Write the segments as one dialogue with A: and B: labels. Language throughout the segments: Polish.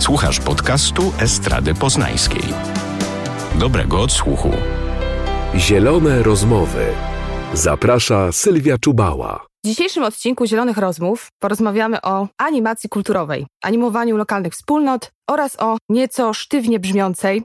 A: Słuchasz podcastu Estrady Poznańskiej. Dobrego odsłuchu.
B: Zielone rozmowy. Zaprasza Sylwia Czubała.
C: W dzisiejszym odcinku Zielonych Rozmów porozmawiamy o animacji kulturowej, animowaniu lokalnych wspólnot oraz o nieco sztywnie brzmiącej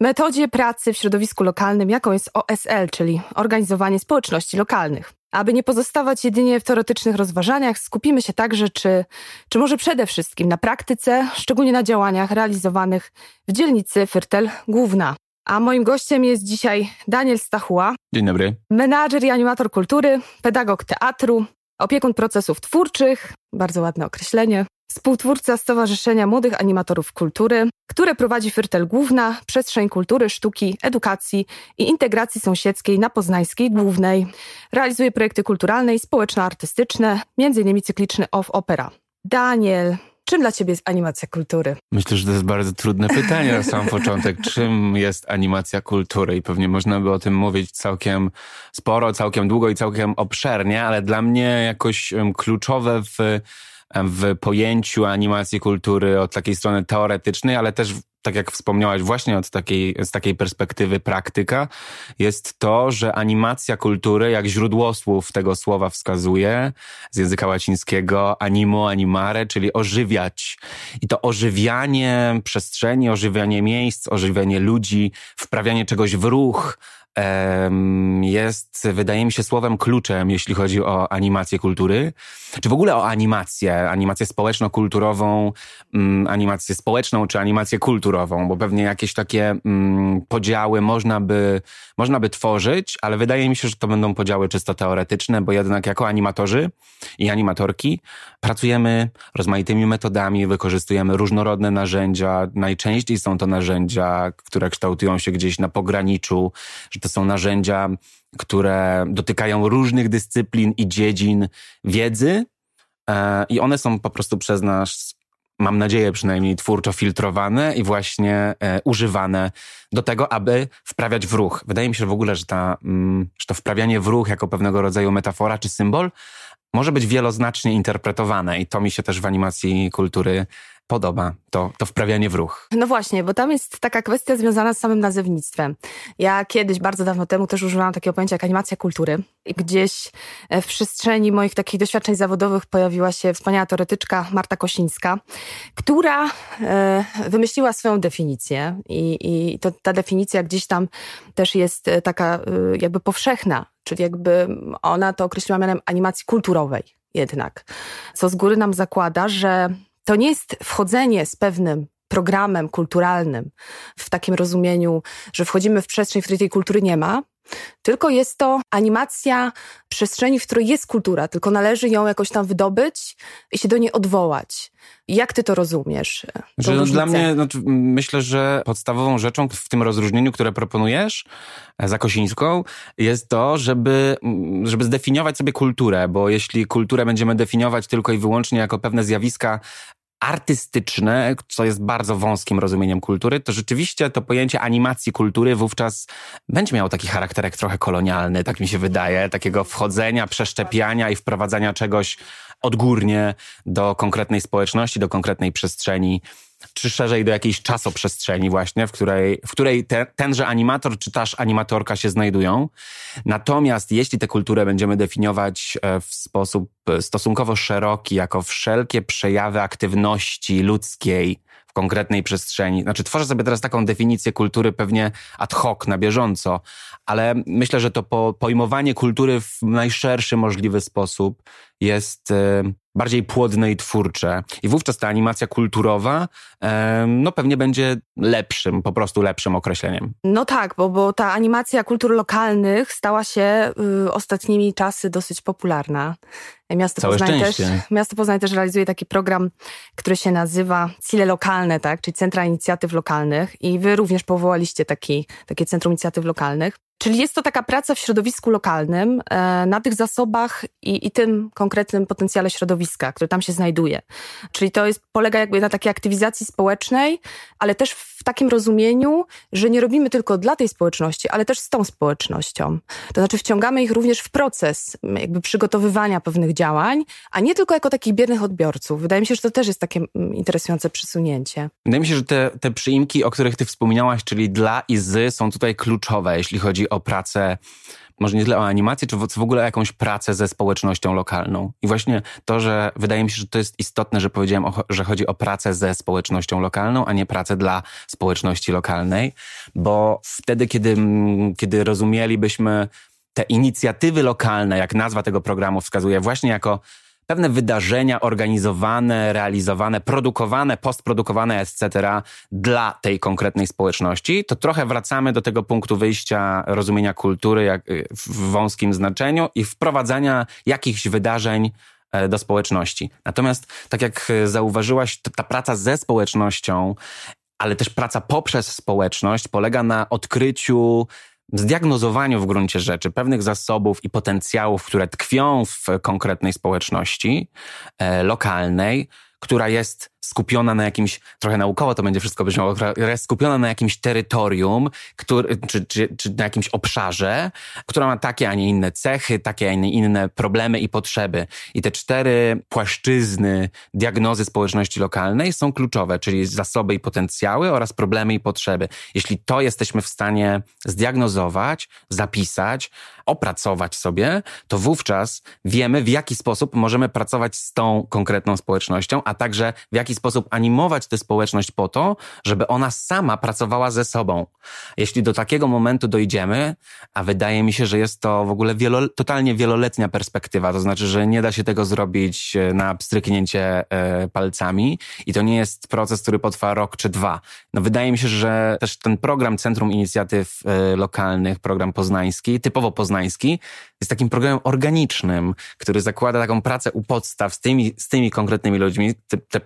C: metodzie pracy w środowisku lokalnym, jaką jest OSL, czyli Organizowanie Społeczności Lokalnych. Aby nie pozostawać jedynie w teoretycznych rozważaniach, skupimy się także, czy, czy może przede wszystkim na praktyce, szczególnie na działaniach realizowanych w dzielnicy Fyrtel Główna. A moim gościem jest dzisiaj Daniel Stachuła.
D: Dzień dobry.
C: Menadżer i animator kultury, pedagog teatru, opiekun procesów twórczych, bardzo ładne określenie, współtwórca Stowarzyszenia Młodych Animatorów Kultury, które prowadzi Fyrtel Główna, przestrzeń kultury, sztuki, edukacji i integracji sąsiedzkiej na Poznańskiej Głównej. Realizuje projekty kulturalne i społeczno-artystyczne, m.in. cykliczny Off Opera. Daniel, Czym dla Ciebie jest animacja kultury?
D: Myślę, że to jest bardzo trudne pytanie na sam początek. Czym jest animacja kultury? I pewnie można by o tym mówić całkiem sporo, całkiem długo i całkiem obszernie, ale dla mnie jakoś kluczowe w w pojęciu animacji kultury od takiej strony teoretycznej, ale też tak jak wspomniałaś, właśnie od takiej, z takiej perspektywy praktyka, jest to, że animacja kultury, jak źródło słów tego słowa wskazuje, z języka łacińskiego animo, animare, czyli ożywiać. I to ożywianie przestrzeni, ożywianie miejsc, ożywianie ludzi, wprawianie czegoś w ruch, jest, wydaje mi się, słowem kluczem, jeśli chodzi o animację kultury, czy w ogóle o animację, animację społeczno-kulturową, mm, animację społeczną czy animację kulturową, bo pewnie jakieś takie mm, podziały można by, można by tworzyć, ale wydaje mi się, że to będą podziały czysto teoretyczne, bo jednak jako animatorzy i animatorki pracujemy rozmaitymi metodami, wykorzystujemy różnorodne narzędzia. Najczęściej są to narzędzia, które kształtują się gdzieś na pograniczu, to są narzędzia, które dotykają różnych dyscyplin i dziedzin wiedzy, e, i one są po prostu przez nas, mam nadzieję przynajmniej, twórczo filtrowane i właśnie e, używane do tego, aby wprawiać w ruch. Wydaje mi się w ogóle, że, ta, mm, że to wprawianie w ruch jako pewnego rodzaju metafora czy symbol może być wieloznacznie interpretowane i to mi się też w animacji kultury podoba to, to wprawianie w ruch.
C: No właśnie, bo tam jest taka kwestia związana z samym nazewnictwem. Ja kiedyś, bardzo dawno temu, też używałam takiego pojęcia jak animacja kultury. I gdzieś e, w przestrzeni moich takich doświadczeń zawodowych pojawiła się wspaniała teoretyczka Marta Kosińska, która e, wymyśliła swoją definicję. I, i to, ta definicja gdzieś tam też jest e, taka jakby powszechna, czyli jakby ona to określiła mianem animacji kulturowej jednak. Co z góry nam zakłada, że to nie jest wchodzenie z pewnym programem kulturalnym w takim rozumieniu, że wchodzimy w przestrzeń, w której tej kultury nie ma, tylko jest to animacja przestrzeni, w której jest kultura, tylko należy ją jakoś tam wydobyć i się do niej odwołać. Jak ty to rozumiesz?
D: Że no, dla mnie, znaczy, myślę, że podstawową rzeczą w tym rozróżnieniu, które proponujesz e, za Kosińską, jest to, żeby, żeby zdefiniować sobie kulturę, bo jeśli kulturę będziemy definiować tylko i wyłącznie jako pewne zjawiska artystyczne, co jest bardzo wąskim rozumieniem kultury, to rzeczywiście to pojęcie animacji kultury wówczas będzie miało taki charakterek trochę kolonialny, tak mi się wydaje, takiego wchodzenia, przeszczepiania i wprowadzania czegoś odgórnie do konkretnej społeczności, do konkretnej przestrzeni czy szerzej do jakiejś czasoprzestrzeni właśnie, w której, w której te, tenże animator czy też animatorka się znajdują. Natomiast jeśli tę kulturę będziemy definiować e, w sposób e, stosunkowo szeroki, jako wszelkie przejawy aktywności ludzkiej, konkretnej przestrzeni. Znaczy, tworzę sobie teraz taką definicję kultury pewnie ad hoc, na bieżąco, ale myślę, że to po, pojmowanie kultury w najszerszy możliwy sposób jest e, bardziej płodne i twórcze. I wówczas ta animacja kulturowa no pewnie będzie lepszym, po prostu lepszym określeniem.
C: No tak, bo, bo ta animacja kultur lokalnych stała się y, ostatnimi czasy dosyć popularna.
D: Miasto Całe Poznań,
C: też, Miasto Poznań też realizuje taki program, który się nazywa Cile Lokalne, tak? czyli Centra Inicjatyw Lokalnych i wy również powołaliście taki, takie Centrum Inicjatyw Lokalnych. Czyli jest to taka praca w środowisku lokalnym, e, na tych zasobach i, i, tym konkretnym potencjale środowiska, który tam się znajduje. Czyli to jest, polega jakby na takiej aktywizacji społecznej, ale też w takim rozumieniu, że nie robimy tylko dla tej społeczności, ale też z tą społecznością. To znaczy wciągamy ich również w proces jakby przygotowywania pewnych działań, a nie tylko jako takich biernych odbiorców. Wydaje mi się, że to też jest takie mm, interesujące przesunięcie.
D: Wydaje mi się, że te, te przyimki, o których ty wspominałaś, czyli dla i z, są tutaj kluczowe, jeśli chodzi o pracę może nie tyle o animację, czy w ogóle o jakąś pracę ze społecznością lokalną. I właśnie to, że wydaje mi się, że to jest istotne, że powiedziałem, o, że chodzi o pracę ze społecznością lokalną, a nie pracę dla społeczności lokalnej, bo wtedy, kiedy, kiedy rozumielibyśmy te inicjatywy lokalne, jak nazwa tego programu wskazuje, właśnie jako pewne wydarzenia organizowane, realizowane, produkowane, postprodukowane, etc. dla tej konkretnej społeczności, to trochę wracamy do tego punktu wyjścia rozumienia kultury jak y, w wąskim znaczeniu i wprowadzania jakichś wydarzeń e, do społeczności. Natomiast, tak jak e, zauważyłaś, ta praca ze społecznością, ale też praca poprzez społeczność polega na odkryciu zdiagnozowaniu w gruncie rzeczy pewnych zasobów i potencjałów, które tkwią w konkretnej społeczności e, lokalnej, która jest skupiona na jakimś, trochę naukowo to będzie wszystko brzmiało, która jest skupiona na jakimś terytorium, który, czy, czy, czy na jakimś obszarze, która ma takie, a nie inne cechy, takie, a nie inne problemy i potrzeby. I te cztery płaszczyzny diagnozy społeczności lokalnej są kluczowe, czyli zasoby i potencjały oraz problemy i potrzeby. Jeśli to jesteśmy w stanie zdiagnozować, zapisać, opracować sobie, to wówczas wiemy, w jaki sposób możemy pracować z tą konkretną społecznością, a także w jaki sposób animować tę społeczność po to, żeby ona sama pracowała ze sobą. Jeśli do takiego momentu dojdziemy, a wydaje mi się, że jest to w ogóle wielo, totalnie wieloletnia perspektywa, to znaczy, że nie da się tego zrobić e, na pstryknięcie e, palcami i to nie jest proces, który potrwa rok czy dwa. No wydaje mi się, że też ten program Centrum Inicjatyw e, Lokalnych, program poznański, typowo poznański, jest takim programem organicznym, który zakłada taką pracę u podstaw z tymi, z tymi konkretnymi ludźmi, te, te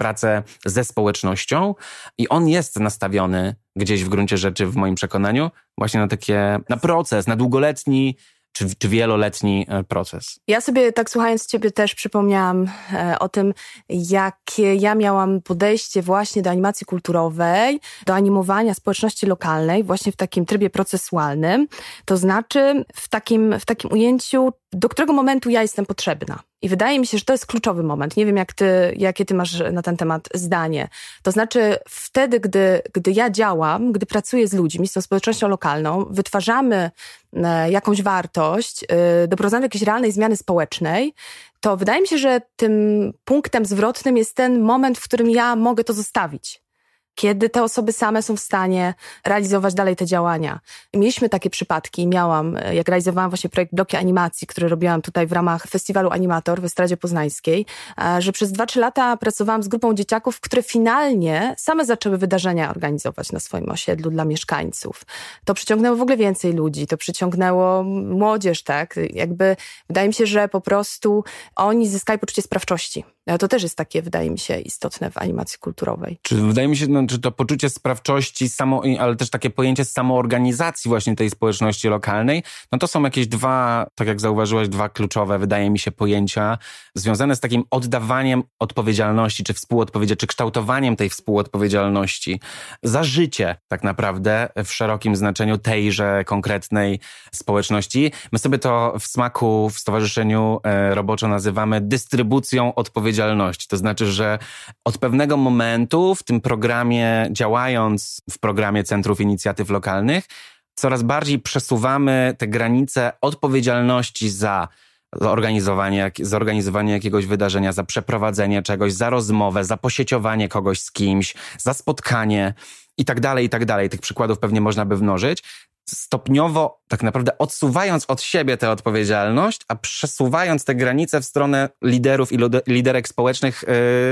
D: ze społecznością i on jest nastawiony gdzieś w gruncie rzeczy, w moim przekonaniu, właśnie na takie, na proces, na długoletni, czy, czy wieloletni e, proces.
C: Ja sobie tak słuchając Ciebie też przypomniałam e, o tym, jakie ja miałam podejście właśnie do animacji kulturowej, do animowania społeczności lokalnej, właśnie w takim trybie procesualnym. To znaczy w takim, w takim ujęciu, do którego momentu ja jestem potrzebna. I wydaje mi się, że to jest kluczowy moment. Nie wiem, jak ty, jakie ty masz na ten temat zdanie. To znaczy, wtedy, gdy, gdy ja działam, gdy pracuję z ludźmi, z tą społecznością lokalną, wytwarzamy e, jakąś wartość, e, doprowadzamy do jakiejś realnej zmiany społecznej, to wydaje mi się, że tym punktem zwrotnym jest ten moment, w którym ja mogę to zostawić kiedy te osoby same są w stanie realizować dalej te działania. Mieliśmy takie przypadki, miałam, jak realizowałam właśnie projekt Bloki Animacji, który robiłam tutaj w ramach festiwalu Animator w Estradzie Poznańskiej, e, że przez 2-3 lata pracowałam z grupą dzieciaków, które finalnie same zaczęły wydarzenia organizować na swoim osiedlu dla mieszkańców. To przyciągnęło w ogóle więcej ludzi, to przyciągnęło młodzież, tak? Jakby wydaje mi się, że po prostu oni zyskali poczucie sprawczości. E, to też jest takie, wydaje mi się, istotne w animacji kulturowej.
D: Czy wydaje mi się, no, czy to poczucie sprawczości, samo, ale też takie pojęcie samoorganizacji właśnie tej społeczności lokalnej, no to są jakieś dwa, tak jak zauważyłeś, dwa kluczowe, wydaje mi się, pojęcia związane z takim oddawaniem odpowiedzialności, czy współodpowiedzialności, czy kształtowaniem tej współodpowiedzialności za życie tak naprawdę w szerokim znaczeniu tejże konkretnej społeczności. My sobie to w smaku w Stowarzyszeniu e, Roboczo nazywamy dystrybucją odpowiedzialności. To znaczy, że od pewnego momentu w tym programie działając w programie Centrów Inicjatyw Lokalnych, coraz bardziej przesuwamy te granice odpowiedzialności za zorganizowanie, zorganizowanie jakiegoś wydarzenia, za przeprowadzenie czegoś, za rozmowę, za posieciowanie kogoś z kimś, za spotkanie i tak dalej, i tak dalej. Tych przykładów pewnie można by mnożyć. Stopniowo, tak naprawdę odsuwając od siebie tę odpowiedzialność, a przesuwając te granice w stronę liderów i liderek społecznych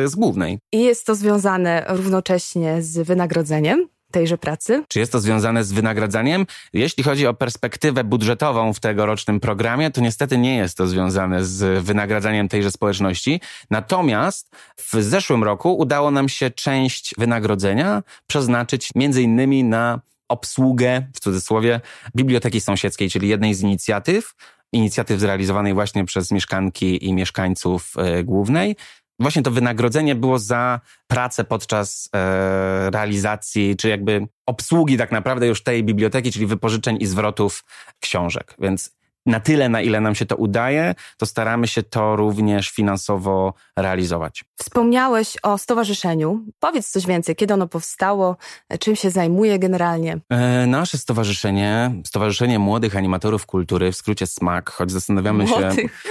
D: yy, z głównej.
C: I jest to związane równocześnie z wynagrodzeniem, tejże pracy?
D: Czy jest to związane z wynagradzaniem? Jeśli chodzi o perspektywę budżetową w tegorocznym programie, to niestety nie jest to związane z wynagradzaniem tejże społeczności. Natomiast w zeszłym roku udało nam się część wynagrodzenia przeznaczyć między innymi na obsługę, w cudzysłowie, biblioteki sąsiedzkiej, czyli jednej z inicjatyw, inicjatyw zrealizowanej właśnie przez mieszkanki i mieszkańców e, głównej, właśnie to wynagrodzenie było za pracę podczas e, realizacji, czy jakby obsługi tak naprawdę już tej biblioteki, czyli wypożyczeń i zwrotów książek. Więc na tyle, na ile nam się to udaje, to staramy się to również finansowo realizować.
C: Wspomniałeś o stowarzyszeniu. Powiedz coś więcej, kiedy ono powstało, czym się zajmuje generalnie?
D: E, nasze stowarzyszenie, Stowarzyszenie Młodych Animatorów Kultury, w skrócie SMAK, choć zastanawiamy się,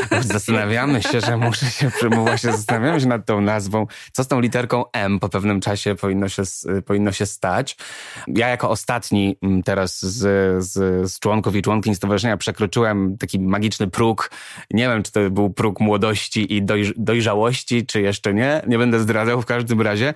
D: choć zastanawiamy się, że muszę się, właśnie zastanawiamy się nad tą nazwą, co z tą literką M po pewnym czasie powinno się, powinno się stać. Ja jako ostatni mm, teraz z, z, z członków i członkiń stowarzyszenia przekroczyłem taki magiczny próg. Nie wiem, czy to był próg młodości i doj, dojrzałości, czy jeszcze nie. Nie będę zdradzał w każdym razie.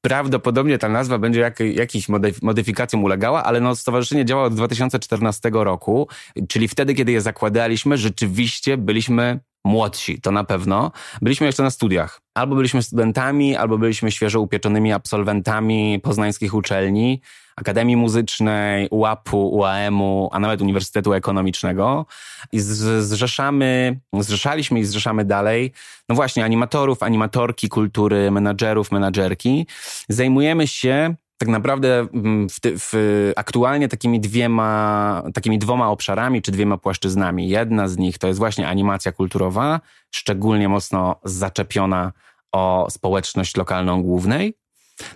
D: Prawdopodobnie ta nazwa będzie jak, jakiś modyfikacjom ulegała, ale no, stowarzyszenie działa od 2014 roku, czyli wtedy, kiedy je zakładaliśmy, rzeczywiście byliśmy młodsi, to na pewno. Byliśmy jeszcze na studiach. Albo byliśmy studentami, albo byliśmy świeżo upieczonymi absolwentami poznańskich uczelni, Akademii Muzycznej, UAP-u, UAM-u, a nawet Uniwersytetu Ekonomicznego. I zrzeszamy, zrzeszaliśmy i zrzeszamy dalej, no właśnie, animatorów, animatorki kultury, menadżerów, menadżerki. Zajmujemy się tak naprawdę mm, w, w, aktualnie takimi dwiema, takimi dwoma obszarami czy dwiema płaszczyznami. Jedna z nich to jest właśnie animacja kulturowa, szczególnie mocno zaczepiona o społeczność lokalną głównej.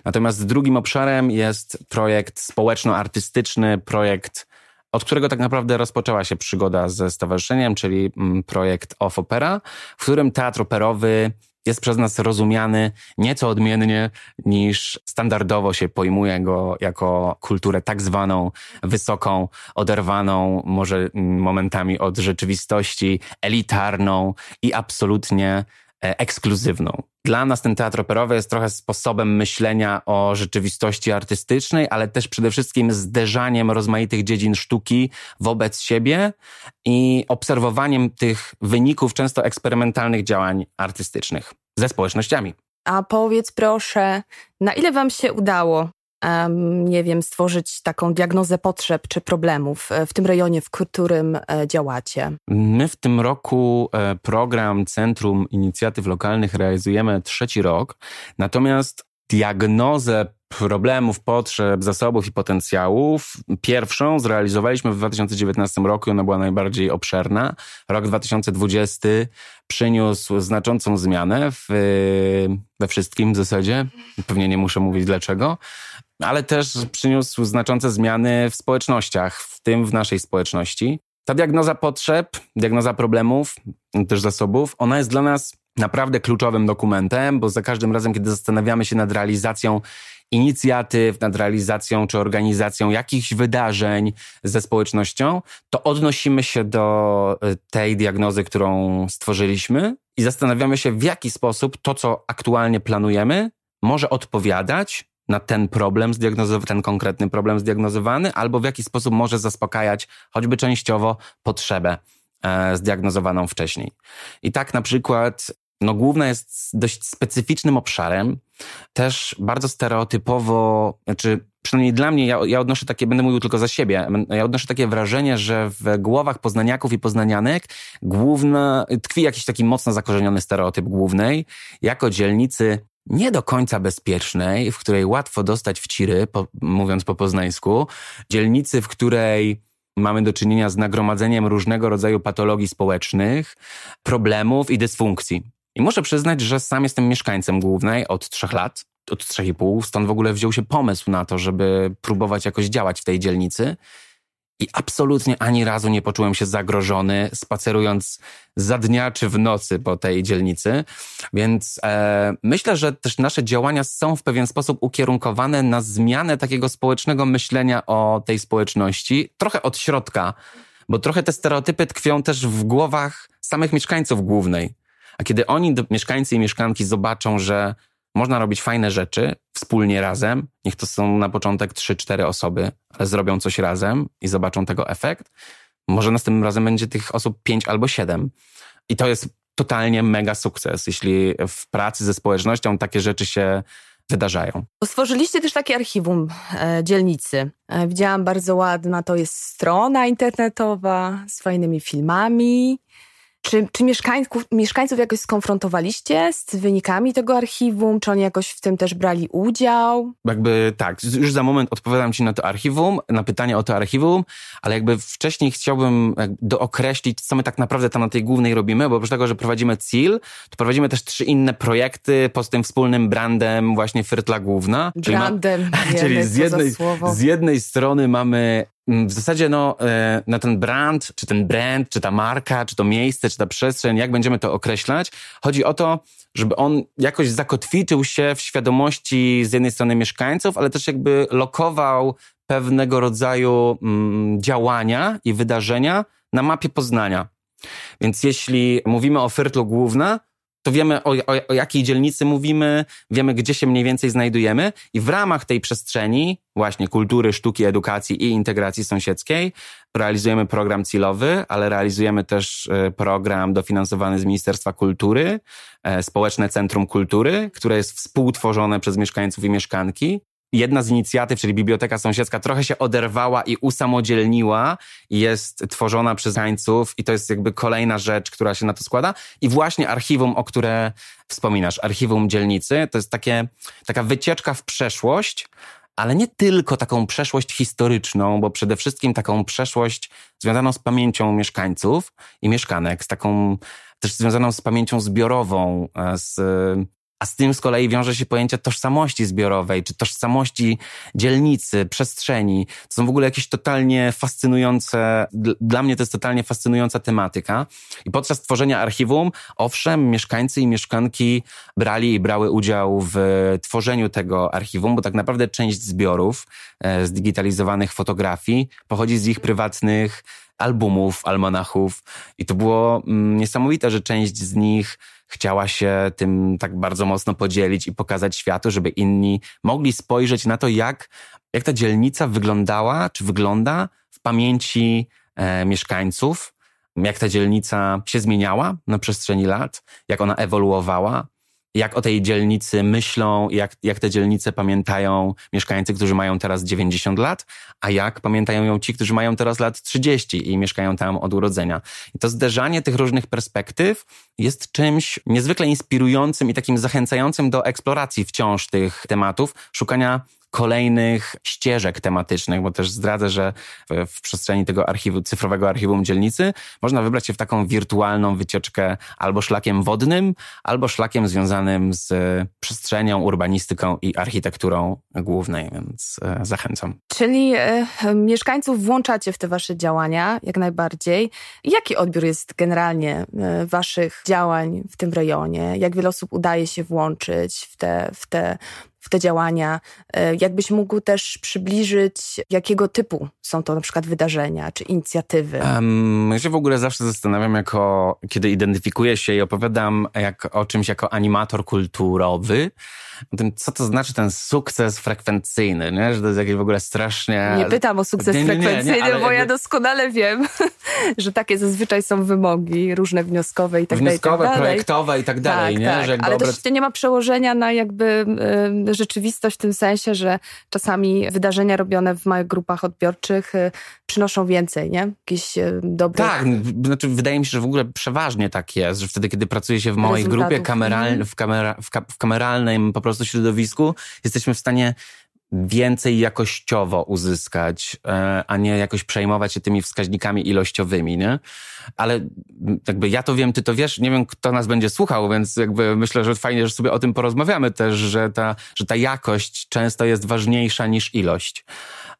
D: Natomiast drugim obszarem jest projekt społeczno-artystyczny, projekt, od którego tak naprawdę rozpoczęła się przygoda ze stowarzyszeniem, czyli mm, projekt Off Opera, w którym teatr operowy jest przez nas rozumiany nieco odmiennie niż standardowo się pojmuje go jako kulturę tak zwaną wysoką, oderwaną może momentami od rzeczywistości, elitarną i absolutnie ekskluzywną. Dla nas ten teatr operowy jest trochę sposobem myślenia o rzeczywistości artystycznej, ale też przede wszystkim zderzaniem rozmaitych dziedzin sztuki wobec siebie i obserwowaniem tych wyników często eksperymentalnych działań artystycznych ze społecznościami.
C: A powiedz proszę, na ile Wam się udało nie wiem, stworzyć taką diagnozę potrzeb czy problemów e, w tym rejonie, w którym e, działacie?
D: My w tym roku e, program Centrum Inicjatyw Lokalnych realizujemy trzeci rok, natomiast diagnozę problemów, potrzeb, zasobów i potencjałów. Pierwszą zrealizowaliśmy w 2019 roku, ona była najbardziej obszerna. Rok 2020 przyniósł znaczącą zmianę w, we wszystkim w zasadzie. Pewnie nie muszę mówić dlaczego ale też przyniósł znaczące zmiany w społecznościach, w tym w naszej społeczności. Ta diagnoza potrzeb, diagnoza problemów, też zasobów, ona jest dla nas naprawdę kluczowym dokumentem, bo za każdym razem, kiedy zastanawiamy się nad realizacją inicjatyw, nad realizacją czy organizacją jakichś wydarzeń ze społecznością, to odnosimy się do y, tej diagnozy, którą stworzyliśmy i zastanawiamy się, w jaki sposób to, co aktualnie planujemy, może odpowiadać na ten problem ten konkretny problem zdiagnozowany, albo w jaki sposób może zaspokajać choćby częściowo potrzebę e, zdiagnozowaną wcześniej. I tak na przykład, no główna jest dość specyficznym obszarem, też bardzo stereotypowo, znaczy przynajmniej dla mnie, ja, ja odnoszę takie, będę mówił tylko za siebie, ja odnoszę takie wrażenie, że w głowach poznaniaków i poznanianek główna, tkwi jakiś taki mocno zakorzeniony stereotyp głównej, jako dzielnicy nie do końca bezpiecznej, w której łatwo dostać wciry, po, mówiąc po poznańsku, dzielnicy, w której mamy do czynienia z nagromadzeniem różnego rodzaju patologii społecznych, problemów i dysfunkcji. I muszę przyznać, że sam jestem mieszkańcem głównej od trzech lat, od trzech i pół, stąd w ogóle wziął się pomysł na to, żeby próbować jakoś działać w tej dzielnicy. I absolutnie ani razu nie poczułem się zagrożony, spacerując za dnia czy w nocy po tej dzielnicy. Więc e, myślę, że też nasze działania są w pewien sposób ukierunkowane na zmianę takiego społecznego myślenia o tej społeczności, trochę od środka, bo trochę te stereotypy tkwią też w głowach samych mieszkańców głównej. A kiedy oni, mieszkańcy i mieszkanki, zobaczą, że można robić fajne rzeczy wspólnie razem. Niech to są na początek 3-4 osoby, ale zrobią coś razem i zobaczą tego efekt. Może następnym razem będzie tych osób 5 albo 7. I to jest totalnie mega sukces, jeśli w pracy ze społecznością takie rzeczy się wydarzają.
C: Stworzyliście też takie archiwum e, dzielnicy. E, widziałam bardzo ładna, to jest strona internetowa z fajnymi filmami. Czy, czy mieszkańców, mieszkańców jakoś skonfrontowaliście z wynikami tego archiwum? Czy oni jakoś w tym też brali udział?
D: Jakby tak, już za moment odpowiadam Ci na to archiwum, na pytanie o to archiwum, ale jakby wcześniej chciałbym dookreślić, co my tak naprawdę tam na tej głównej robimy, bo oprócz tego, że prowadzimy CIL, to prowadzimy też trzy inne projekty pod tym wspólnym brandem właśnie Fyrtla Główna.
C: Brandem,
D: czyli, ma, czyli z, jednej, z jednej strony mamy w zasadzie no, e, na ten brand, czy ten brand, czy ta marka, czy to miejsce, czy ta przestrzeń, jak będziemy to określać, chodzi o to, żeby on jakoś zakotwiczył się w świadomości z jednej strony mieszkańców, ale też jakby lokował pewnego rodzaju mm, działania i wydarzenia na mapie Poznania. Więc jeśli mówimy o Fyrtlu Główna, to wiemy o, o, o, jakiej dzielnicy mówimy, wiemy gdzie się mniej więcej znajdujemy i w ramach tej przestrzeni właśnie kultury, sztuki, edukacji i integracji sąsiedzkiej realizujemy program CILowy, ale realizujemy też e, program dofinansowany z Ministerstwa Kultury, e, Społeczne Centrum Kultury, które jest współtworzone przez mieszkańców i mieszkanki jedna z inicjatyw, czyli Biblioteka Sąsiedzka, trochę się oderwała i usamodzielniła i jest tworzona przez Hańców i to jest jakby kolejna rzecz, która się na to składa. I właśnie archiwum, o które wspominasz, archiwum dzielnicy, to jest takie, taka wycieczka w przeszłość, ale nie tylko taką przeszłość historyczną, bo przede wszystkim taką przeszłość związaną z pamięcią mieszkańców i mieszkanek, z taką też związaną z pamięcią zbiorową, e, z a z tym z kolei wiąże się pojęcie tożsamości zbiorowej, czy tożsamości dzielnicy, przestrzeni. To są w ogóle jakieś totalnie fascynujące, dla mnie to jest totalnie fascynująca tematyka. I podczas tworzenia archiwum, owszem, mieszkańcy i mieszkanki brali i brały udział w tworzeniu tego archiwum, bo tak naprawdę część zbiorów e, zdigitalizowanych fotografii pochodzi z ich prywatnych albumów, almanachów. I to było mm, niesamowite, że część z nich chciała się tym tak bardzo mocno podzielić i pokazać światu, żeby inni mogli spojrzeć na to, jak, jak ta dzielnica wyglądała, czy wygląda w pamięci e, mieszkańców, jak ta dzielnica się zmieniała na przestrzeni lat, jak ona ewoluowała, jak o tej dzielnicy myślą, jak, jak te dzielnice pamiętają mieszkańcy, którzy mają teraz 90 lat, a jak pamiętają ją ci, którzy mają teraz lat 30 i mieszkają tam od urodzenia. I to zderzanie tych różnych perspektyw jest czymś niezwykle inspirującym i takim zachęcającym do eksploracji wciąż tych tematów, szukania kolejnych ścieżek tematycznych, bo też zdradzę, że w, w przestrzeni tego archiwu, cyfrowego archiwum dzielnicy można wybrać się w taką wirtualną wycieczkę albo szlakiem wodnym, albo szlakiem związanym z przestrzenią, urbanistyką i architekturą głównej, więc e, zachęcam.
C: Czyli e, mieszkańców włączacie w te wasze działania jak najbardziej. Jaki odbiór jest generalnie e, waszych działań w tym rejonie? Jak wiele osób udaje się włączyć w te, w te te działania. E, jakbyś mógł też przybliżyć, jakiego typu są to na przykład wydarzenia czy inicjatywy? Um,
D: ja się w ogóle zawsze zastanawiam, jako, kiedy identyfikuję się i opowiadam jak, o czymś jako animator kulturowy, o tym, co to znaczy ten sukces frekwencyjny, nie? że to jest jakieś w ogóle strasznie...
C: Nie pytam o sukces nie, nie, nie, frekwencyjny, bo jakby... ja doskonale wiem, że takie zazwyczaj są wymogi różne wnioskowe i tak
D: dalej. Wnioskowe,
C: tak
D: projektowe i tak dalej. Tak, nie?
C: Tak.
D: Że
C: ale obraz... też nie ma przełożenia na jakby y, rzeczywistość w tym sensie, że czasami wydarzenia robione w małych grupach odbiorczych y, przynoszą więcej, nie? Jakieś y, dobre...
D: Tak, znaczy wydaje mi się, że w ogóle przeważnie tak jest, że wtedy, kiedy pracuje się w małej grupie kameral... Mhm. w, kamera... w, ka... w kameralnym po prostu środowisku, jesteśmy w stanie więcej jakościowo uzyskać, e, a nie jakoś przejmować się tymi wskaźnikami ilościowymi, nie? Ale jakby ja to wiem, ty to wiesz, nie wiem, kto nas będzie słuchał, więc jakby myślę, że fajnie, że sobie o tym porozmawiamy też, że ta, że ta jakość często jest ważniejsza niż ilość.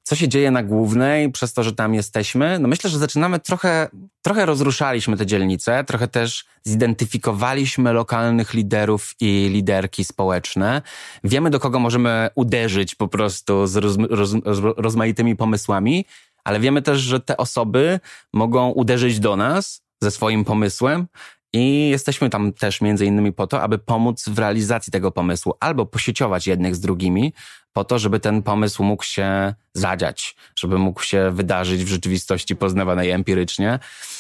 D: Co się dzieje na głównej przez to, że tam jesteśmy? No myślę, że zaczynamy trochę, trochę rozruszaliśmy te dzielnice, trochę też zidentyfikowaliśmy lokalnych liderów i liderki społeczne. Wiemy, do kogo możemy uderzyć po prostu z roz, roz, roz, rozmaitymi pomysłami, ale wiemy też, że te osoby mogą uderzyć do nas ze swoim pomysłem i jesteśmy tam też między innymi po to, aby pomóc w realizacji tego pomysłu, albo posieciować jednych z drugimi, po to, żeby ten pomysł mógł się zadziać, żeby mógł się wydarzyć w rzeczywistości poznawanej empirycznie.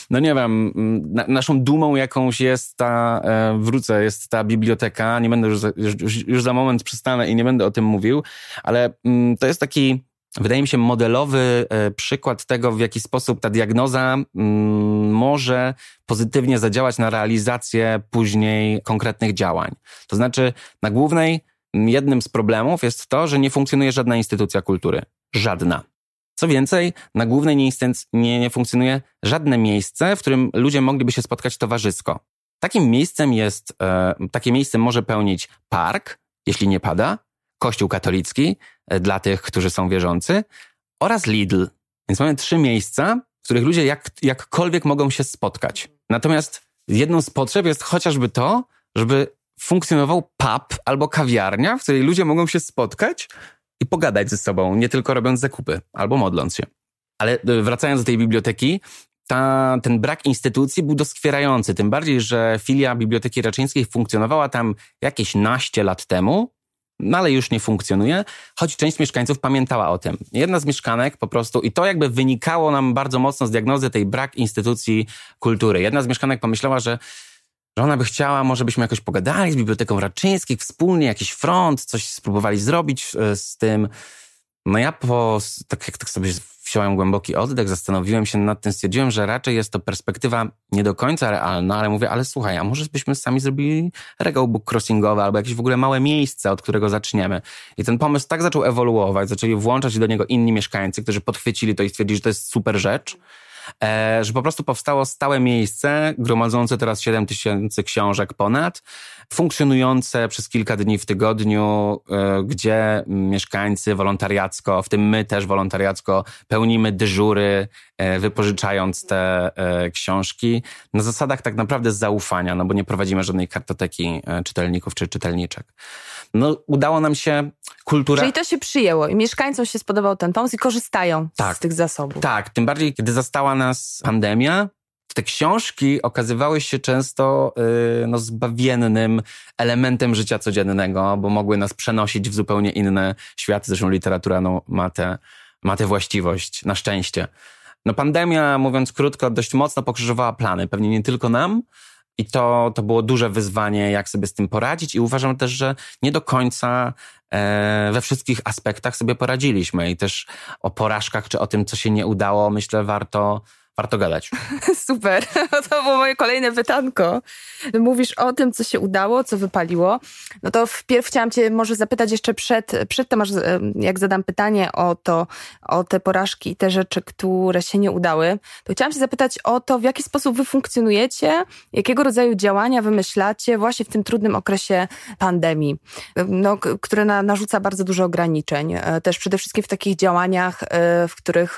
D: No nie wiem, na, naszą dumą jakąś jest ta, e, wrócę, jest ta biblioteka, nie będę już za, już, już za moment przystanę i nie będę o tym mówił, ale mm, to jest taki wydaje mi się, modelowy e, przykład tego, w jaki sposób ta diagnoza mm, może pozytywnie zadziałać na realizację później konkretnych działań. To znaczy, na głównej jednym z problemów jest to, że nie funkcjonuje żadna instytucja kultury. Żadna. Co więcej, na głównej nie, nie, nie funkcjonuje żadne miejsce, w którym ludzie mogliby się spotkać towarzysko. Takim miejscem jest, e, takie miejsce może pełnić park, jeśli nie pada, kościół katolicki e, dla tych, którzy są wierzący oraz Lidl. Więc mamy trzy miejsca, w których ludzie jak, jakkolwiek mogą się spotkać. Natomiast jedną z potrzeb jest chociażby to, żeby funkcjonował pub albo kawiarnia, w której ludzie mogą się spotkać i pogadać ze sobą, nie tylko robiąc zakupy albo modląc się. Ale e, wracając do tej biblioteki, ta, ten brak instytucji był doskwierający. Tym bardziej, że filia Biblioteki Raczyńskiej funkcjonowała tam jakieś naście lat temu, no ale już nie funkcjonuje, choć część mieszkańców pamiętała o tym. Jedna z mieszkanek po prostu, i to jakby wynikało nam bardzo mocno z diagnozy tej brak instytucji kultury. Jedna z mieszkanek pomyślała, że że ona by chciała, może byśmy jakoś pogadali z Biblioteką Raczyńskich, wspólnie jakiś front, coś spróbowali zrobić e, z tym. No ja po, tak jak tak sobie wziąłem głęboki oddech, zastanowiłem się nad tym, stwierdziłem, że raczej jest to perspektywa nie do końca realna, ale mówię, ale słuchaj, a może byśmy sami zrobili regał book crossingowy albo jakieś w ogóle małe miejsce, od którego zaczniemy. I ten pomysł tak zaczął ewoluować, zaczęli włączać do niego inni mieszkańcy, którzy podchwycili to i stwierdzili, że to jest super rzecz. E, że po prostu powstało stałe miejsce, gromadzące teraz 7 tysięcy książek ponad, funkcjonujące przez kilka dni w tygodniu, e, gdzie mieszkańcy wolontariacko, w tym my też wolontariacko, pełnimy dyżury, e, wypożyczając te książki na zasadach tak naprawdę zaufania, no bo nie prowadzimy żadnej kartoteki czytelników czy czytelniczek no udało nam się kultura...
C: Czyli to się przyjęło i mieszkańcom się spodobał ten pomysł i korzystają tak, z tych zasobów.
D: Tak, tym bardziej kiedy zastała nas pandemia, te książki okazywały się często yy, no, zbawiennym elementem życia codziennego, bo mogły nas przenosić w zupełnie inne światy. Zresztą literatura no, ma, tę ma tę właściwość, na szczęście. No pandemia, mówiąc krótko, dość mocno pokrzyżowała plany. Pewnie nie tylko nam, i to, to było duże wyzwanie, jak sobie z tym poradzić, i uważam też, że nie do końca e, we wszystkich aspektach sobie poradziliśmy. I też o porażkach czy o tym, co się nie udało, myślę, warto, warto gadać.
C: Super, to było moje kolejne pytanko. Mówisz o tym, co się udało, co wypaliło. No to wpierw chciałam cię może zapytać jeszcze przed, przed tym, jak zadam pytanie o to, o te porażki i te rzeczy, które się nie udały, to chciałam się zapytać o to, w jaki sposób wy funkcjonujecie, jakiego rodzaju działania wymyślacie właśnie w tym trudnym okresie pandemii, no, które na, narzuca bardzo dużo ograniczeń. E, też przede wszystkim w takich działaniach, e, w których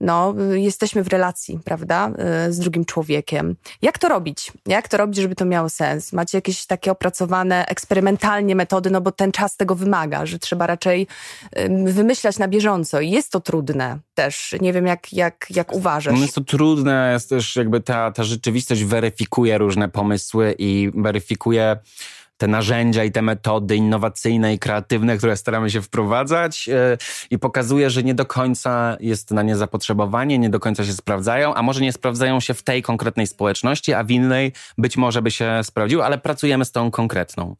C: no, jesteśmy w relacji relacji, prawda, y, z drugim człowiekiem. Jak to robić? Jak to robić, żeby to miało sens? Macie jakieś takie opracowane eksperymentalnie metody, no bo ten czas tego wymaga, że trzeba raczej wymyślać na bieżąco. I jest to trudne też. Nie wiem, jak, jak, jak uważasz.
D: No jest to trudne, jest też jakby ta, ta rzeczywistość weryfikuje różne pomysły i weryfikuje te narzędzia i te metody innowacyjne i kreatywne, które staramy się wprowadzać e, i pokazuje, że nie do końca jest na nie zapotrzebowanie, nie do końca się sprawdzają, a może nie sprawdzają się w tej konkretnej społeczności, a w innej być może by się sprawdziły, ale pracujemy z tą konkretną.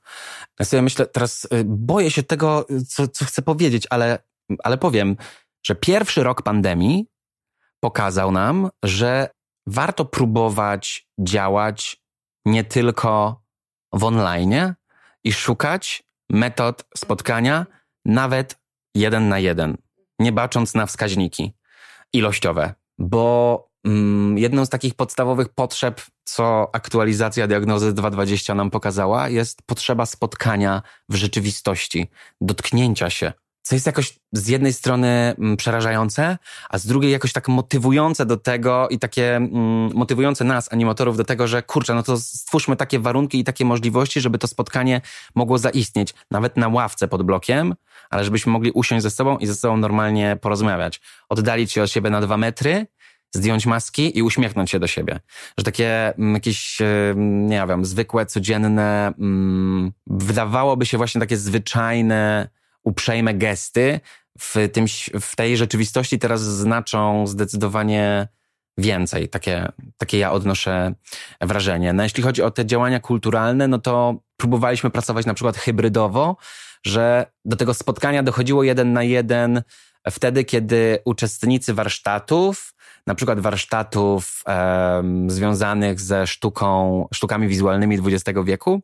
D: Ja sobie myślę, teraz e, boję się tego, co, co chcę powiedzieć, ale, ale powiem, że pierwszy rok pandemii pokazał nam, że warto próbować działać nie tylko w online i szukać metod spotkania nawet jeden na jeden, nie bacząc na wskaźniki ilościowe, bo mm, jedną z takich podstawowych potrzeb, co aktualizacja diagnozy 220 nam pokazała, jest potrzeba spotkania w rzeczywistości, dotknięcia się, co jest jakoś z jednej strony mm, przerażające, a z drugiej jakoś tak motywujące do tego i takie mm, motywujące nas, animatorów, do tego, że kurczę, no to stwórzmy takie warunki i takie możliwości, żeby to spotkanie mogło zaistnieć, nawet na ławce pod blokiem, ale żebyśmy mogli usiąść ze sobą i ze sobą normalnie porozmawiać. Oddalić się od siebie na dwa metry, zdjąć maski i uśmiechnąć się do siebie. Że takie mm, jakieś, nie wiem, zwykłe, codzienne, wydawałoby się właśnie takie zwyczajne, uprzejme gesty w, tym, w tej rzeczywistości teraz znaczą zdecydowanie więcej. Takie, takie ja odnoszę wrażenie. No jeśli chodzi o te działania kulturalne, no to próbowaliśmy pracować na przykład hybrydowo, że do tego spotkania dochodziło jeden na jeden wtedy, kiedy uczestnicy warsztatów, na przykład warsztatów związanych ze sztuką, sztukami wizualnymi XX wieku,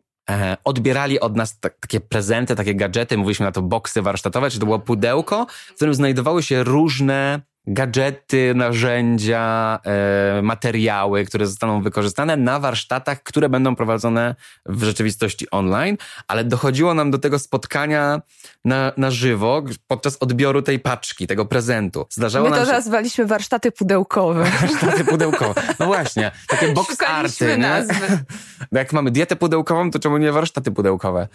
D: odbierali od nas takie prezenty, takie gadżety, mówiliśmy na to boksy warsztatowe, czy to było pudełko, w którym znajdowały się różne gadżety, narzędzia, e, materiały, które zostaną wykorzystane na warsztatach, które będą prowadzone w rzeczywistości online, ale dochodziło nam do tego spotkania na, na żywo podczas odbioru tej paczki, tego prezentu.
C: Zdarzało My to się... nazwaliśmy warsztaty pudełkowe.
D: warsztaty pudełkowe. No właśnie, takie box arty. Nazwy. Jak mamy dietę pudełkową, to czemu nie warsztaty pudełkowe?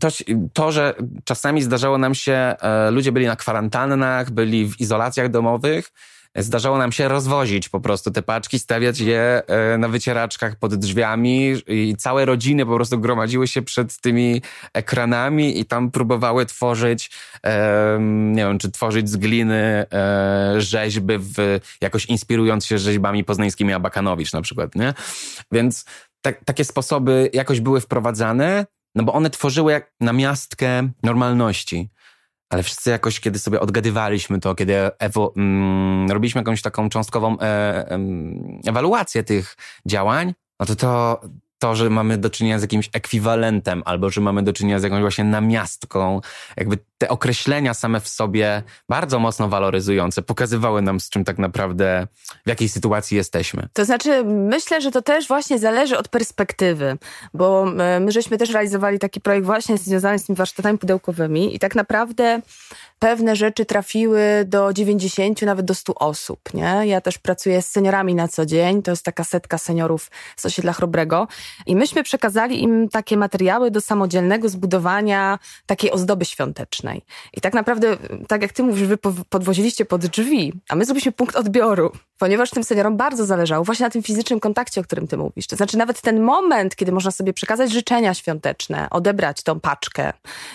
D: To, to, że czasami zdarzało nam się, e, ludzie byli na kwarantannach, byli w izolacjach domowych, zdarzało nam się rozwozić po prostu te paczki, stawiać je e, na wycieraczkach pod drzwiami i całe rodziny po prostu gromadziły się przed tymi ekranami i tam próbowały tworzyć, nie wiem, czy tworzyć z gliny e, rzeźby, w, jakoś inspirując się rzeźbami poznańskimi Abakanowicz na przykład, nie? Więc tak, takie sposoby jakoś były wprowadzane, no bo one tworzyły jak namiastkę normalności. Ale wszyscy jakoś, kiedy sobie odgadywaliśmy to, kiedy ewo, mm, robiliśmy jakąś taką cząstkową e, e, ewaluację tych działań, no to to, to, że mamy do czynienia z jakimś ekwiwalentem, albo że mamy do czynienia z jakąś właśnie namiastką, jakby te określenia same w sobie bardzo mocno waloryzujące pokazywały nam, z czym tak naprawdę, w jakiej sytuacji jesteśmy.
C: To znaczy, myślę, że to też właśnie zależy od perspektywy, bo e, my żeśmy też realizowali taki projekt właśnie związany z tymi warsztatami pudełkowymi i tak naprawdę pewne rzeczy trafiły do 90, nawet do 100 osób. Nie? Ja też pracuję z seniorami na co dzień, to jest taka setka seniorów z osiedla Chrobrego i myśmy przekazali im takie materiały do samodzielnego zbudowania takiej ozdoby świątecznej. I tak naprawdę, tak jak ty mówisz, wy podwoziliście pod drzwi, a my zrobiliśmy punkt odbioru, ponieważ tym seniorom bardzo zależało właśnie na tym fizycznym kontakcie, o którym ty mówisz. To znaczy nawet ten moment, kiedy można sobie przekazać życzenia świąteczne, odebrać tą paczkę,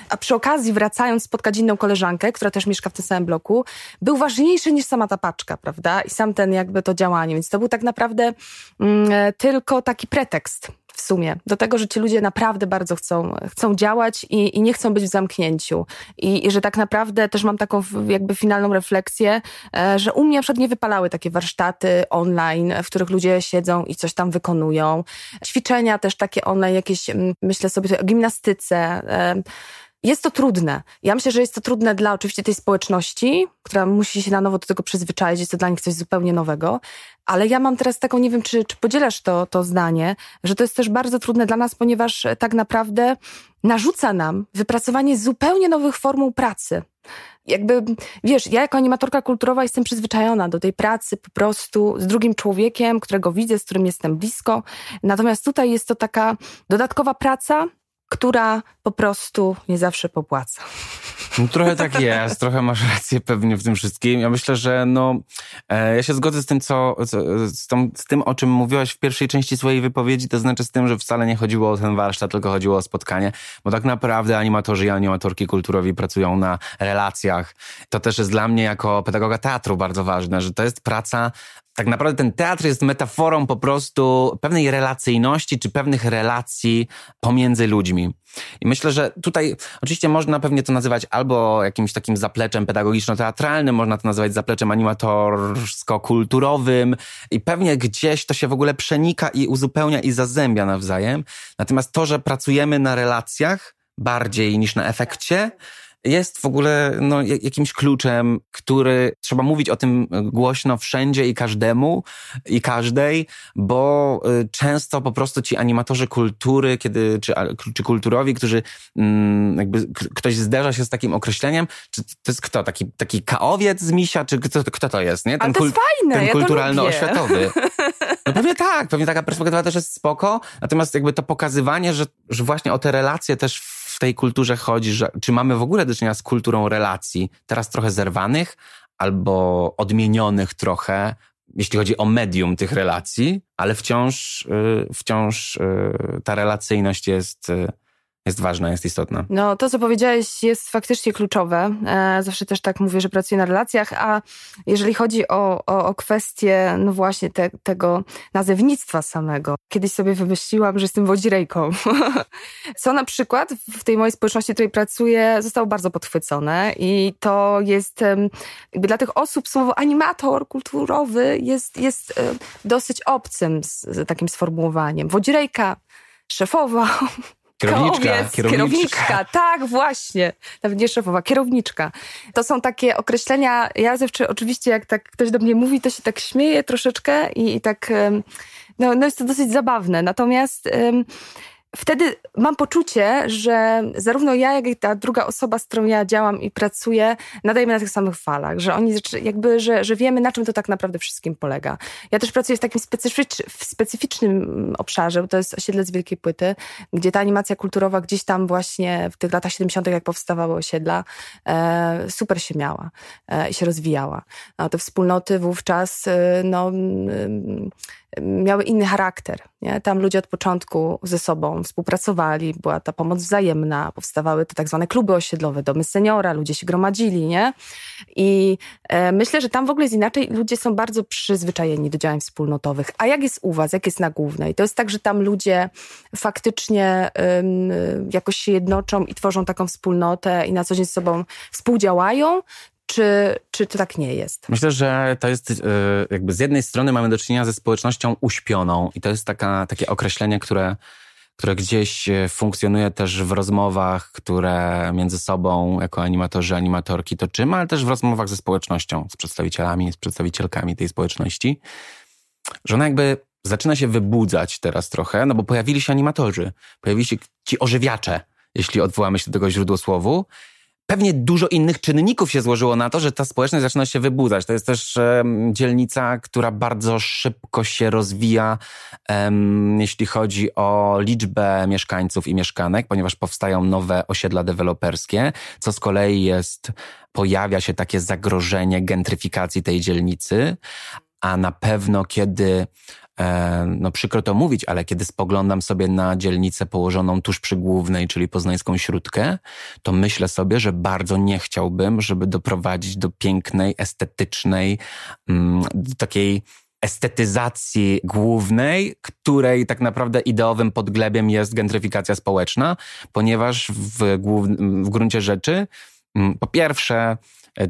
C: a przy okazji wracając spotkać inną koleżankę, która też mieszka w tym samym bloku, był ważniejszy niż sama ta paczka, prawda? I sam ten jakby to działanie. Więc to był tak naprawdę mm, tylko taki pretekst w sumie do tego, że ci ludzie naprawdę bardzo chcą, chcą działać i, i nie chcą być w zamknięciu. I, I, że tak naprawdę też mam taką jakby finalną refleksję, e, że u mnie na przykład nie wypalały takie warsztaty online, w których ludzie siedzą i coś tam wykonują. Ćwiczenia też takie online, jakieś myślę sobie o gimnastyce, e, jest to trudne. Ja myślę, że jest to trudne dla oczywiście tej społeczności, która musi się na nowo do tego przyzwyczaić, jest to dla nich coś zupełnie nowego. Ale ja mam teraz taką, nie wiem, czy, czy podzielasz to, to zdanie, że to jest też bardzo trudne dla nas, ponieważ tak naprawdę narzuca nam wypracowanie zupełnie nowych formuł pracy. Jakby, wiesz, ja jako animatorka kulturowa jestem przyzwyczajona do tej pracy po prostu z drugim człowiekiem, którego widzę, z którym jestem blisko. Natomiast tutaj jest to taka dodatkowa praca, która po prostu nie zawsze popłaca.
D: No, trochę tak jest, trochę masz rację pewnie w tym wszystkim. Ja myślę, że no, e, ja się zgodzę z tym, co, co z, tą, z, tym, o czym mówiłaś w pierwszej części swojej wypowiedzi, to znaczy z tym, że wcale nie chodziło o ten warsztat, tylko chodziło o spotkanie, bo tak naprawdę animatorzy i animatorki kulturowi pracują na relacjach. To też jest dla mnie jako pedagoga teatru bardzo ważne, że to jest praca tak naprawdę ten teatr jest metaforą po prostu pewnej relacyjności czy pewnych relacji pomiędzy ludźmi. I myślę, że tutaj oczywiście można pewnie to nazywać albo jakimś takim zapleczem pedagogiczno-teatralnym, można to nazywać zapleczem animatorsko-kulturowym i pewnie gdzieś to się w ogóle przenika i uzupełnia i zazębia nawzajem. Natomiast to, że pracujemy na relacjach bardziej niż na efekcie, jest w ogóle no, jakimś kluczem, który trzeba mówić o tym głośno wszędzie i każdemu i każdej, bo y, często po prostu ci animatorzy kultury, kiedy, czy, czy kulturowi, którzy mm, jakby ktoś zderza się z takim określeniem, czy to jest kto? Taki, taki kaowiec z misia, czy kto, kto to jest, nie?
C: Ten, Ale to jest fajne,
D: ten
C: ja
D: kulturalno-oświatowy. No pewnie tak, pewnie taka perspektywa też jest spoko, natomiast jakby to pokazywanie, że, że właśnie o te relacje też w tej kulturze chodzi, że czy mamy w ogóle do czynienia z kulturą relacji, teraz trochę zerwanych albo odmienionych trochę, jeśli chodzi o medium tych relacji, ale wciąż, y, wciąż y, ta relacyjność jest, y, jest ważna, jest istotna.
C: No, to co powiedziałeś jest faktycznie kluczowe. E, zawsze też tak mówię, że pracuję na relacjach, a jeżeli chodzi o, o, o kwestię, no właśnie te, tego nazewnictwa samego. Kiedyś sobie wymyśliłam, że jestem wodzirejką. co na przykład w tej mojej społeczności, w której pracuję, zostało bardzo podchwycone i to jest jakby dla tych osób słowo animator kulturowy jest, jest dosyć obcym z, z takim sformułowaniem. Wodzirejka, szefowa,
D: Kierowniczka,
C: kierowniczka. Kierowniczka, tak, właśnie. Nawet nie szefowa, kierowniczka. To są takie określenia, ja zawsze oczywiście jak tak ktoś do mnie mówi, to się tak śmieję troszeczkę i, i tak, no, no jest to dosyć zabawne. Natomiast wtedy mam poczucie, że zarówno ja, jak i ta druga osoba, z którą ja działam i pracuję, nadajemy na tych samych falach, że oni jakby, że, że wiemy, na czym to tak naprawdę wszystkim polega. Ja też pracuję w takim specyficz, w specyficznym obszarze, bo to jest osiedle z Wielkiej Płyty, gdzie ta animacja kulturowa gdzieś tam właśnie w tych latach 70., jak powstawały osiedla, e, super się miała e, i się rozwijała. A te wspólnoty wówczas, e, no, miały inny charakter. Nie? Tam ludzie od początku ze sobą współpracowali, była ta pomoc wzajemna, powstawały te tak zwane kluby osiedlowe, domy seniora, ludzie się gromadzili, nie? I e, myślę, że tam w ogóle jest inaczej. Ludzie są bardzo przyzwyczajeni do działań wspólnotowych. A jak jest u was? Jak jest na głównej? To jest tak, że tam ludzie faktycznie jakoś się jednoczą i tworzą taką wspólnotę i na co dzień z sobą współdziałają, czy, czy to tak nie jest?
D: Myślę, że to jest e, jakby z jednej strony mamy do czynienia ze społecznością uśpioną i to jest taka, takie określenie, które, które gdzieś e, funkcjonuje też w rozmowach, które między sobą jako animatorzy, animatorki toczymy, ale też w rozmowach ze społecznością, z przedstawicielami, z przedstawicielkami tej społeczności, że ona jakby zaczyna się wybudzać teraz trochę, no bo pojawili się animatorzy, pojawili się ci ożywiacze, jeśli odwołamy się do tego źródłosłowu pewnie dużo innych czynników się złożyło na to, że ta społeczność zaczyna się wybudzać. To jest też um, dzielnica, która bardzo szybko się rozwija, um, jeśli chodzi o liczbę mieszkańców i mieszkanek, ponieważ powstają nowe osiedla deweloperskie, co z kolei jest, pojawia się takie zagrożenie gentryfikacji tej dzielnicy, a na pewno kiedy no przykro to mówić, ale kiedy spoglądam sobie na dzielnicę położoną tuż przy głównej, czyli poznańską śródkę, to myślę sobie, że bardzo nie chciałbym, żeby doprowadzić do pięknej, estetycznej, mm, takiej estetyzacji głównej, której tak naprawdę ideowym podglebiem jest gentryfikacja społeczna, ponieważ w, w gruncie rzeczy, mm, po pierwsze,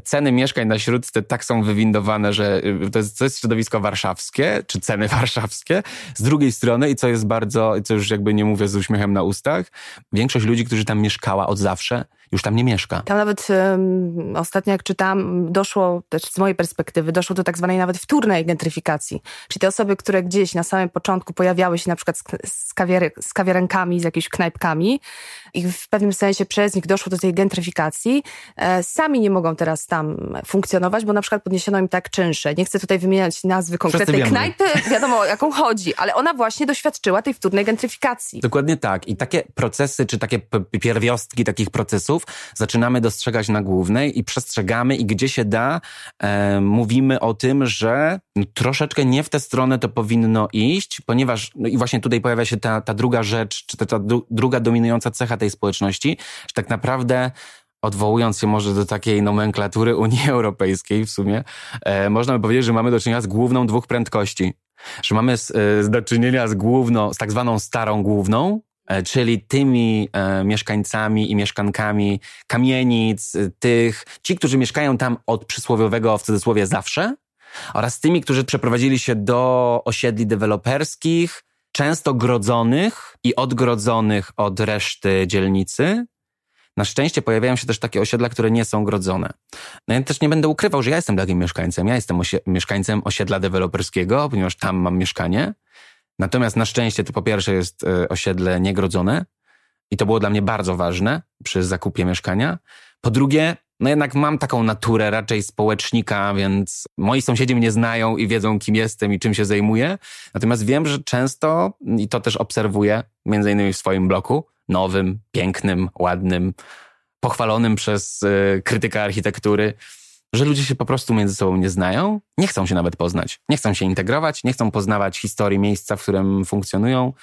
D: ceny mieszkań na Śródce tak są wywindowane, że y, to jest, to jest środowisko warszawskie, czy ceny warszawskie. Z drugiej strony, i co jest bardzo, co już jakby nie mówię z uśmiechem na ustach, większość ludzi, którzy tam mieszkała od zawsze, już tam nie mieszka.
C: Tam nawet um, ostatnio jak czytam, doszło, też z mojej perspektywy, doszło do tak zwanej nawet wtórnej gentryfikacji. Czyli te osoby, które gdzieś na samym początku pojawiały się na przykład z, z, z kawiarenkami, z jakimiś knajpkami i w pewnym sensie przez nich doszło do tej gentryfikacji, e, sami nie mogą teraz tam funkcjonować, bo na przykład podniesiono im tak czynsze. Nie chcę tutaj wymieniać nazwy konkretnej knajpy, wiadomo o jaką chodzi, ale ona właśnie doświadczyła tej wtórnej gentryfikacji.
D: Dokładnie tak. I takie procesy, czy takie pierwiostki takich procesów zaczynamy dostrzegać na głównej i przestrzegamy i gdzie się da, e, mówimy o tym, że troszeczkę nie w tę stronę to powinno iść, ponieważ, no i właśnie tutaj pojawia się ta, ta druga rzecz, czy ta, ta druga dominująca cecha tej społeczności, że tak naprawdę odwołując się może do takiej nomenklatury Unii Europejskiej w sumie, e, można by powiedzieć, że mamy do czynienia z główną dwóch prędkości. Że mamy z, e, do czynienia z główną, z tak zwaną starą główną, czyli tymi e, mieszkańcami i mieszkankami kamienic, e, tych, ci, którzy mieszkają tam od przysłowiowego w cudzysłowie zawsze, oraz tymi, którzy przeprowadzili się do osiedli deweloperskich, często grodzonych i odgrodzonych od reszty dzielnicy. Na szczęście pojawiają się też takie osiedla, które nie są grodzone. No ja też nie będę ukrywał, że ja jestem takim mieszkańcem. Ja jestem osie mieszkańcem osiedla deweloperskiego, ponieważ tam mam mieszkanie. Natomiast na szczęście to po pierwsze jest e, osiedle niegrodzone i to było dla mnie bardzo ważne przy zakupie mieszkania. Po drugie, no jednak mam taką naturę raczej społecznika, więc moi sąsiedzi mnie znają i wiedzą, kim jestem i czym się zajmuję. Natomiast wiem, że często, i to też obserwuję, między innymi w swoim bloku, nowym, pięknym, ładnym, pochwalonym przez y, krytyka architektury, że ludzie się po prostu między sobą nie znają, nie chcą się nawet poznać, nie chcą się integrować, nie chcą poznawać historii miejsca, w którym funkcjonują,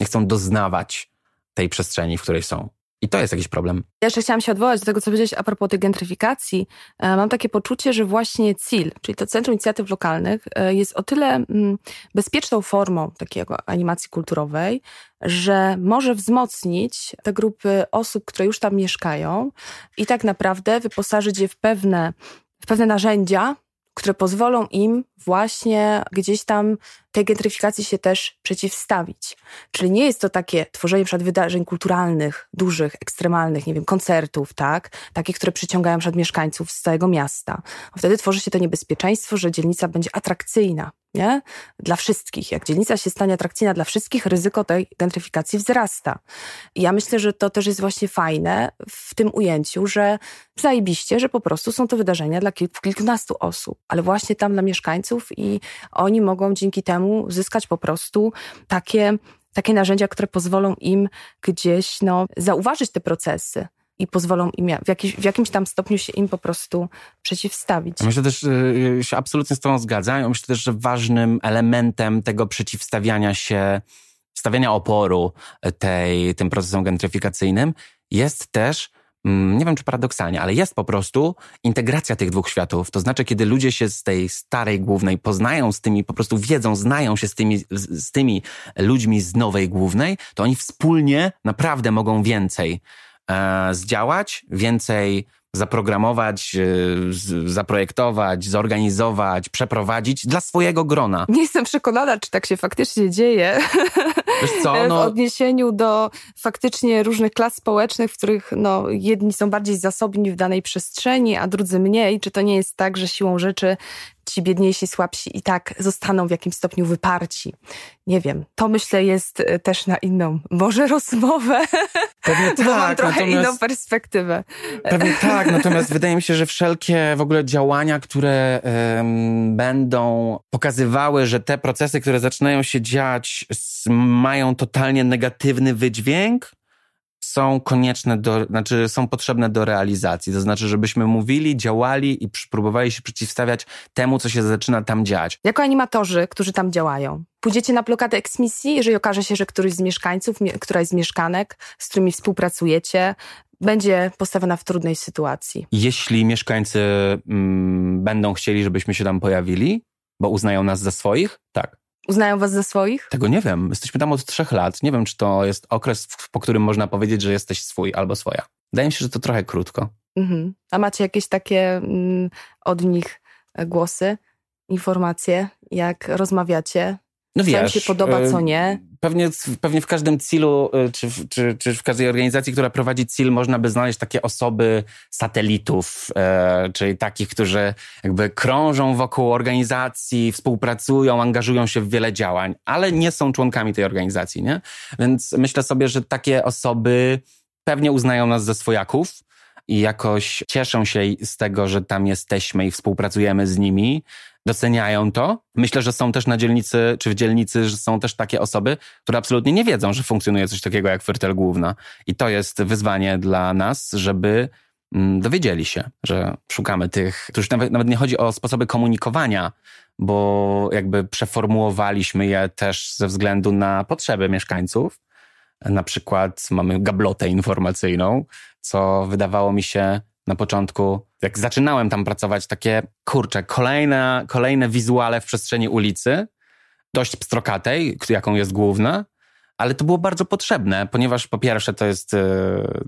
D: nie chcą doznawać tej przestrzeni, w której są. I to jest jakiś problem.
C: Ja jeszcze chciałam się odwołać do tego, co powiedziałeś a propos tej gentryfikacji. E, mam takie poczucie, że właśnie CIL, czyli to Centrum Inicjatyw Lokalnych, e, jest o tyle mm, bezpieczną formą takiego animacji kulturowej, że może wzmocnić te grupy osób, które już tam mieszkają i tak naprawdę wyposażyć je w pewne, w pewne narzędzia, które pozwolą im właśnie gdzieś tam tej gentryfikacji się też przeciwstawić. Czyli nie jest to takie tworzenie przed wydarzeń kulturalnych, dużych, ekstremalnych, nie wiem, koncertów, tak? Takich, które przyciągają przed mieszkańców z całego miasta. Wtedy tworzy się to niebezpieczeństwo, że dzielnica będzie atrakcyjna, nie? Dla wszystkich. Jak dzielnica się stanie atrakcyjna dla wszystkich, ryzyko tej gentryfikacji wzrasta. I ja myślę, że to też jest właśnie fajne w tym ujęciu, że zajebiście, że po prostu są to wydarzenia dla kilku, kilkunastu osób, ale właśnie tam dla mieszkańców i oni mogą dzięki temu zyskać po prostu takie, takie narzędzia, które pozwolą im gdzieś no, zauważyć te procesy i pozwolą im w, jakiś, w jakimś tam stopniu się im po prostu przeciwstawić.
D: Myślę też, że się absolutnie z Tobą zgadzam. Myślę też, że ważnym elementem tego przeciwstawiania się, stawiania oporu tej, tym procesom gentryfikacyjnym jest też nie wiem czy paradoksalnie, ale jest po prostu integracja tych dwóch światów. To znaczy, kiedy ludzie się z tej starej głównej poznają z tymi, po prostu wiedzą, znają się z tymi, z tymi ludźmi z nowej głównej, to oni wspólnie naprawdę mogą więcej e, zdziałać, więcej zaprogramować, e, zaprojektować, zorganizować, przeprowadzić dla swojego grona.
C: Nie jestem przekonana, czy tak się faktycznie dzieje.
D: Wiesz co, no...
C: W odniesieniu do faktycznie różnych klas społecznych, w których no, jedni są bardziej zasobni w danej przestrzeni, a drudzy mniej. Czy to nie jest tak, że siłą rzeczy ci biedniejsi, słabsi i tak zostaną w jakimś stopniu wyparci. Nie wiem, to myślę jest e, też na inną, może rozmowę,
D: Pewnie tak,
C: bo mam trochę inną perspektywę.
D: Pewnie tak, natomiast wydaje mi się, że wszelkie w ogóle działania, które um, będą pokazywały, że te procesy, które zaczynają się dziać, mają totalnie negatywny wydźwięk, są konieczne do, znaczy są potrzebne do realizacji. To znaczy, żebyśmy mówili, działali i próbowali się przeciwstawiać temu, co się zaczyna tam dziać.
C: Jako animatorzy, którzy tam działają, pójdziecie na blokadę eksmisji, jeżeli okaże się, że któryś z mieszkańców, któraś z mieszkanek, z którymi współpracujecie, będzie postawiona w trudnej sytuacji.
D: Jeśli mieszkańcy mm, będą chcieli, żebyśmy się tam pojawili, bo uznają nas za swoich, tak.
C: Uznają was za swoich?
D: Tego nie wiem. Jesteśmy tam od trzech lat. Nie wiem, czy to jest okres, po którym można powiedzieć, że jesteś swój albo swoja. Wydaje mi się, że to trochę krótko.
C: Mhm. A macie jakieś takie mm, od nich głosy, informacje, jak rozmawiacie?
D: No wiesz,
C: co im się podoba, co nie?
D: Pewnie, pewnie w każdym CIL-u, y, czy, czy, czy w każdej organizacji, która prowadzi CIL, można by znaleźć takie osoby satelitów, e, czyli takich, którzy jakby krążą wokół organizacji, współpracują, angażują się w wiele działań, ale nie są członkami tej organizacji, nie? Więc myślę sobie, że takie osoby pewnie uznają nas za swojaków i jakoś cieszą się z tego, że tam jesteśmy i współpracujemy z nimi doceniają to. Myślę, że są też na dzielnicy, czy w dzielnicy, że są też takie osoby, które absolutnie nie wiedzą, że funkcjonuje coś takiego jak Fertel Główna. I to jest wyzwanie dla nas, żeby mm, dowiedzieli się, że szukamy tych, to już nawet, nawet nie chodzi o sposoby komunikowania, bo jakby przeformułowaliśmy je też ze względu na potrzeby mieszkańców. Na przykład mamy gablotę informacyjną, co wydawało mi się na początku, jak zaczynałem tam pracować, takie kurcze, kolejne, kolejne wizuale w przestrzeni ulicy, dość pstrokatej, jaką jest główna, ale to było bardzo potrzebne, ponieważ po pierwsze to jest, e,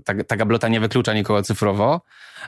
D: ta, ta gablota nie wyklucza nikogo cyfrowo,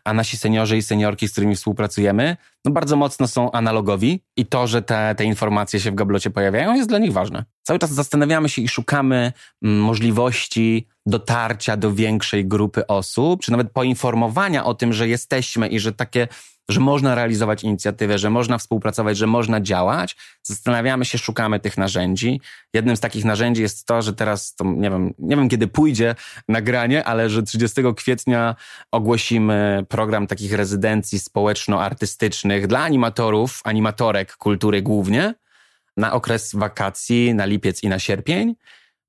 D: a nasi seniorzy i seniorki, z którymi współpracujemy, no bardzo mocno są analogowi i to, że te, te informacje się w gablocie pojawiają jest dla nich ważne. Cały czas zastanawiamy się i szukamy mm, możliwości dotarcia do większej grupy osób, czy nawet poinformowania o tym, że jesteśmy i że takie że można realizować inicjatywę, że można współpracować, że można działać. Zastanawiamy się, szukamy tych narzędzi. Jednym z takich narzędzi jest to, że teraz, to nie wiem, nie wiem kiedy pójdzie nagranie, ale że 30 kwietnia ogłosimy program takich rezydencji społeczno-artystycznych dla animatorów, animatorek kultury głównie, na okres wakacji, na lipiec i na sierpień.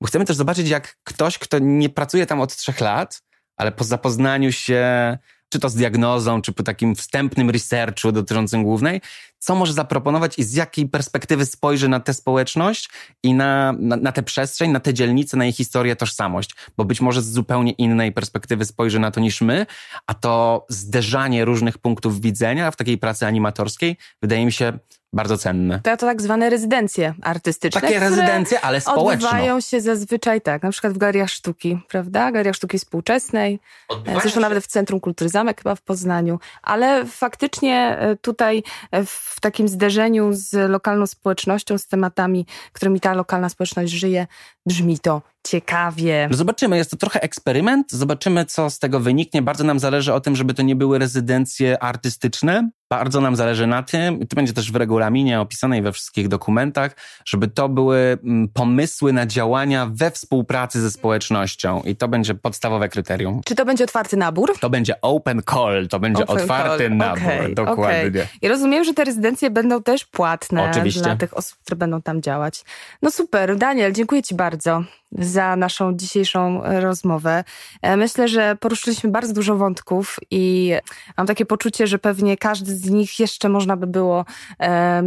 D: Bo chcemy też zobaczyć, jak ktoś, kto nie pracuje tam od trzech lat, ale po zapoznaniu się czy to z diagnozą, czy po takim wstępnym researchu dotyczącym głównej, co może zaproponować i z jakiej perspektywy spojrzy na tę społeczność i na, na, na tę przestrzeń, na tę dzielnicę, na jej historię, tożsamość. Bo być może z zupełnie innej perspektywy spojrzy na to niż my, a to zderzanie różnych punktów widzenia w takiej pracy animatorskiej wydaje mi się bardzo cenne.
C: To, to tak zwane rezydencje artystyczne.
D: Takie rezydencje, ale społeczne.
C: Odbywają się zazwyczaj tak, na przykład w galeriach sztuki, prawda? Galeriach sztuki współczesnej,
D: Odbywają
C: zresztą
D: się-
C: nawet w Centrum Kultury Zamek chyba w Poznaniu, ale faktycznie e, tutaj e, w takim zderzeniu z lokalną społecznością, z tematami, którymi ta lokalna społeczność żyje, brzmi to ciekawie.
D: No Zobaczymy, jest to trochę eksperyment, zobaczymy, co z tego wyniknie. Bardzo nam zależy o tym, żeby to nie były rezydencje artystyczne. Bardzo nam zależy na tym, i to będzie też w regulaminie opisane i we wszystkich dokumentach, żeby to były mm, pomysły na działania we współpracy ze społecznością. I to będzie podstawowe kryterium.
C: Czy to będzie otwarty nabór?
D: To będzie open call, to będzie
C: Open
D: otwarty
C: call.
D: nabór.
C: Okej,
D: Dokładnie.
C: okej. I rozumiem, że te rezydencje będą też płatne
D: Oczywiście.
C: dla tych osób, które będą tam działać. No super, Daniel, dziękuję Ci bardzo za naszą dzisiejszą e, rozmowę. E, Myślę, że poruszyliśmy bardzo dużo wątków i mam takie poczucie, że pewnie każdy z nich jeszcze można by było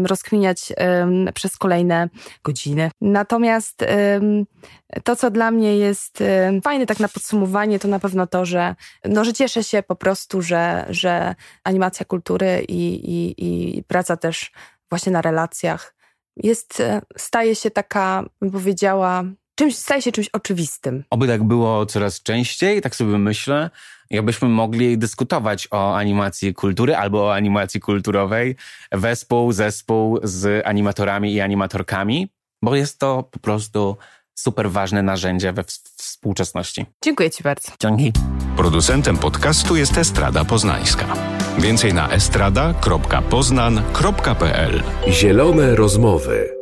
C: rozkminiać przez kolejne godziny. Natomiast to, co dla mnie jest fajne tak na podsumowanie, to na pewno to, że, no, że cieszę się po prostu, że, że animacja kultury i, i, i praca też właśnie na relacjach jest, e, staje się taka, bym powiedziała, czymś, staje się czymś oczywistym.
D: Oby tak było coraz częściej, tak sobie myślę. Jakbyśmy mogli dyskutować o animacji kultury albo o animacji kulturowej wespół, zespół z animatorami i animatorkami, bo jest to po prostu super ważne narzędzie we w- współczesności.
C: Dziękuję Ci bardzo.
D: Dzięki.
A: Producentem podcastu jest Estrada Poznańska. Więcej na estrada.poznan.pl
B: Zielone rozmowy.